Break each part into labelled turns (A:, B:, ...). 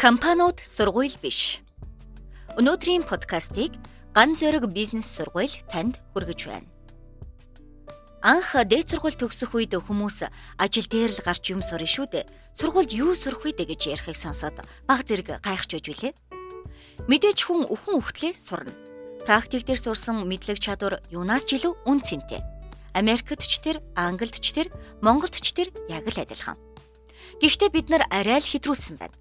A: Компаниуд сургууль биш. Өнөөдрийн подкастыг Ган зөрөг бизнес сургууль танд хүргэж байна. Анх дээд сургууль төгсөх үед хүмүүс ажил дээр л гарч юм сурна шүү дээ. Сургуульд юу сурах вэ гэж ярихыг сонсоод баг зэрэг гайхаж байж үлээ. Мэдээж хүн өхөн өхтлээ сурна. Практик дээр сурсан мэдлэг чадвар юунаас ч илүү үн цэнтэй. Америкт ч тэр, Англид ч тэр, Монголд ч тэр яг л адилхан. Гэхдээ бид нар арай л хэтрүүлсэн байна.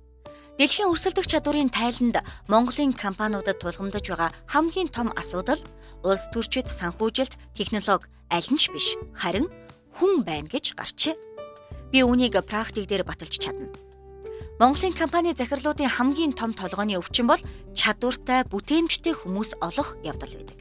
A: Дэлхийн өрсөлдөх чадварын тайланд Монголын компаниудад тулгамдж байгаа хамгийн том асуудал улс төрчид санхүүжилт, технологи аль нь ч биш, харин хүн байна гэж гарчээ. Би үүнийг практик дээр баталж чадна. Монголын компани захирлуудын хамгийн том толгойн өвчин бол чадвартай, бүтээмжтэй хүмүүс олох явдал байдаг.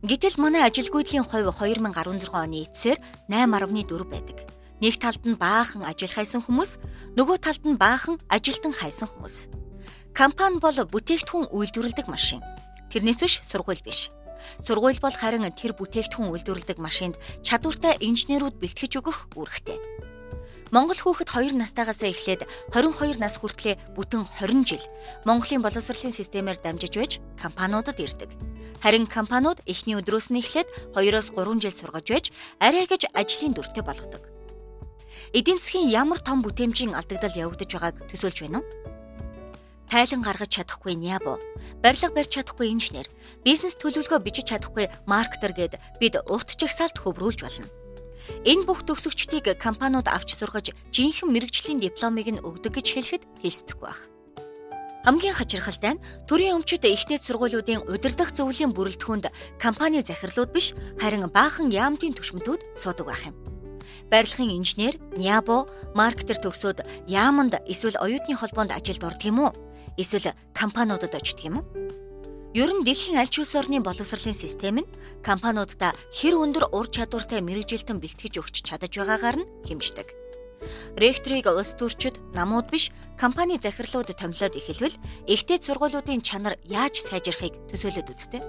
A: Гэтэл манай ажилгүйдлийн хувь 2016 оны эцсээр 8.4 байдаг. Нэг талд нь баахан ажил хайсан хүмүүс, нөгөө талд нь баахан ажилтан хайсан хүмүүс. Компани бол бүтээгдэхүүн үйлдвэрлэдэг машин. Тэрнээс биш сургууль биш. Сургууль бол харин тэр бүтээгдэхүүн үйлдвэрлэдэг машинд чадвартай инженерүүд бэлтгэж өгөх үүрэгтэй. Монгол хүүхэд 2 настайгаас эхлээд 22 нас хүртлээр бүтэн 20 жил Монголын боловсролын системээр дамжиж байж компаниудад ирдэг. Харин компаниуд эхний өдрөөс нь эхлээд 2-оос 3 жил сургаж байж арай гэж ажлын дүртэй болгодог эдийн засгийн ямар том бүтээмжийн алдагдал явагдаж байгааг төсөөлж байна уу? Тайлан гаргаж чадахгүй нябо, барилга барьж чадахгүй инженер, бизнес төлөвлөгөө бичиж чадахгүй маркетер гэд бид урт жагсаалт хөврүүлж болно. Энэ бүх төгсөгчдийг компаниуд авч сургаж жинхэнэ мэрэгжлийн дипломыг нь өгдөг гэж хэлэхэд хэлсдэхгүй байх. Хамгийн хачирхалтай нь төрийн өмчөд ихтэй сургуулиудын удирдах зөвлөлийн бүрэлдэхүүнд компани захирлууд биш харин баахан яамтын түшмтүүд суудаг байх юм барилгын инженер, нябо, маркетер төгсөөд яаманд эсвэл оюутны холбоонд ажилд ордог юм уу? Эсвэл компаниудад очдог юм уу? Ер нь дэлхийн аль ч улс орны боловсролын систем нь компаниудаа хэр өндөр ур чадвартай мэрэгжилтэн бэлтгэж өгч чадаж байгаагаар нь хэмждэг. Ректорыг улс төрчид намууд биш компани захирлууд томилоод эхэлвэл ихтэй сургуулиудын чанар яаж сайжрахыг төсөөлөд үзтээ.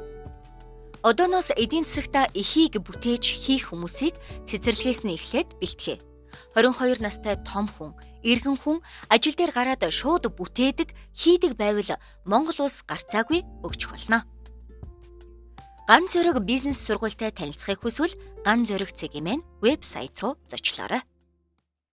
A: Одооноос эдийн засагта эхийг бүтээж хийх хүмүүсийг цэцэрлэгээс нь эхлээд бэлтгэе. 22 настай том хүн, эргэн хүн ажил дээр гараад шууд бүтээдэг, хийдэг байвал Монгол улс гарцаагүй өгчих болно. Ган зөрөг бизнес сургуультай танилцахыг хүсвэл Ган зөрөг цэгийн вебсайт руу зочлоорой.